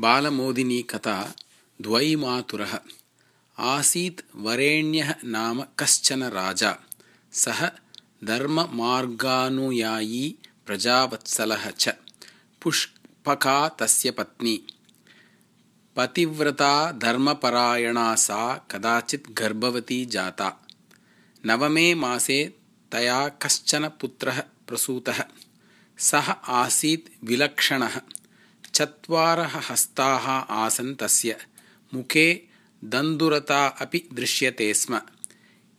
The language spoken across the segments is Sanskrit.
बालमोदिनी कथा द्वैमातुरः। आसीत् वरेण्यः नाम कश्चन राजा। सः धर्ममार्गानुयायी प्रजावत्सलः च। पुष्पका तस्य पत्नी। पतिव्रता धर्मपरायणा सा कदाचित् गर्भवती जाता। नवमे मासे तया कश्चन पुत्रः प्रसूतः। सः आसीत् विलक्षणः चत्वारः हस्ताः आसन् तस्य। मुखे दन्दुरता अपि दृश्यते स्म।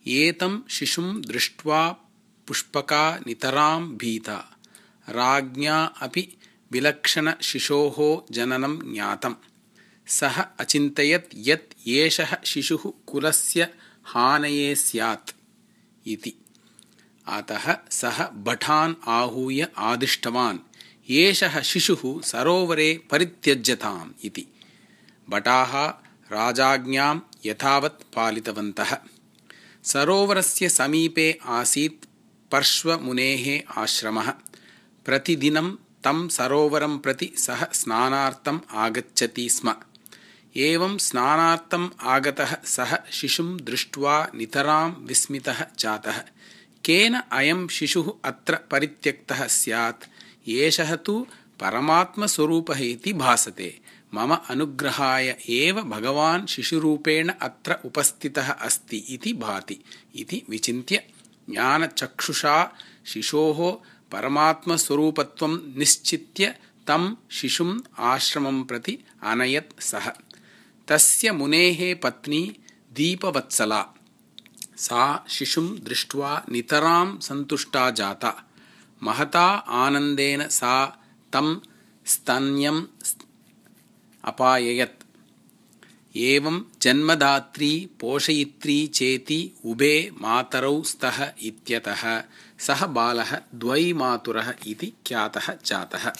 एतं शिशुं दृष्ट्वा पुष्पका नितरां भीता। राज्ञा अपि विलक्षणशिशोः जननं ज्ञातं सः अचिन्तयत् यत् एषः शिशुः कुलस्य हानये स्यात् इति। अतः सः भटान् आहूय आदिष्टवान् एषः शिशुः सरोवरे परित्यज्यताम् इति। भटाः राजाज्ञां यथावत् पालितवन्तः। सरोवरस्य समीपे आसीत् पर्श्वमुनेः आश्रमः। प्रतिदिनं तं सरोवरं प्रति सः स्नानार्थम् आगच्छति स्म। एवं स्नानार्थम् आगतः सः शिशुं दृष्ट्वा नितरां विस्मितः जातः। केन अयं शिशुः अत्र परित्यक्तः स्यात् एषः तु परमात्मस्वरूपः इति भासते। मम अनुग्रहाय एव भगवान् शिशुरूपेण अत्र उपस्थितः अस्ति इति भाति। इति विचिन्त्य ज्ञानचक्षुषा शिशोः परमात्मस्वरूपत्वं निश्चित्य तं शिशुम् आश्रमं प्रति अनयत् सः। तस्य मुनेः पत्नी दीपवत्सला। सा शिशुं दृष्ट्वा नितरां सन्तुष्टा जाता महता आनन्देन सा तं स्तन्यम् अपाययत्। एवं जन्मदात्री पोषयित्री चेति उभे मातरौ स्तः इत्यतः। सः बालः द्वैमातुरः इति ख्यातः जातः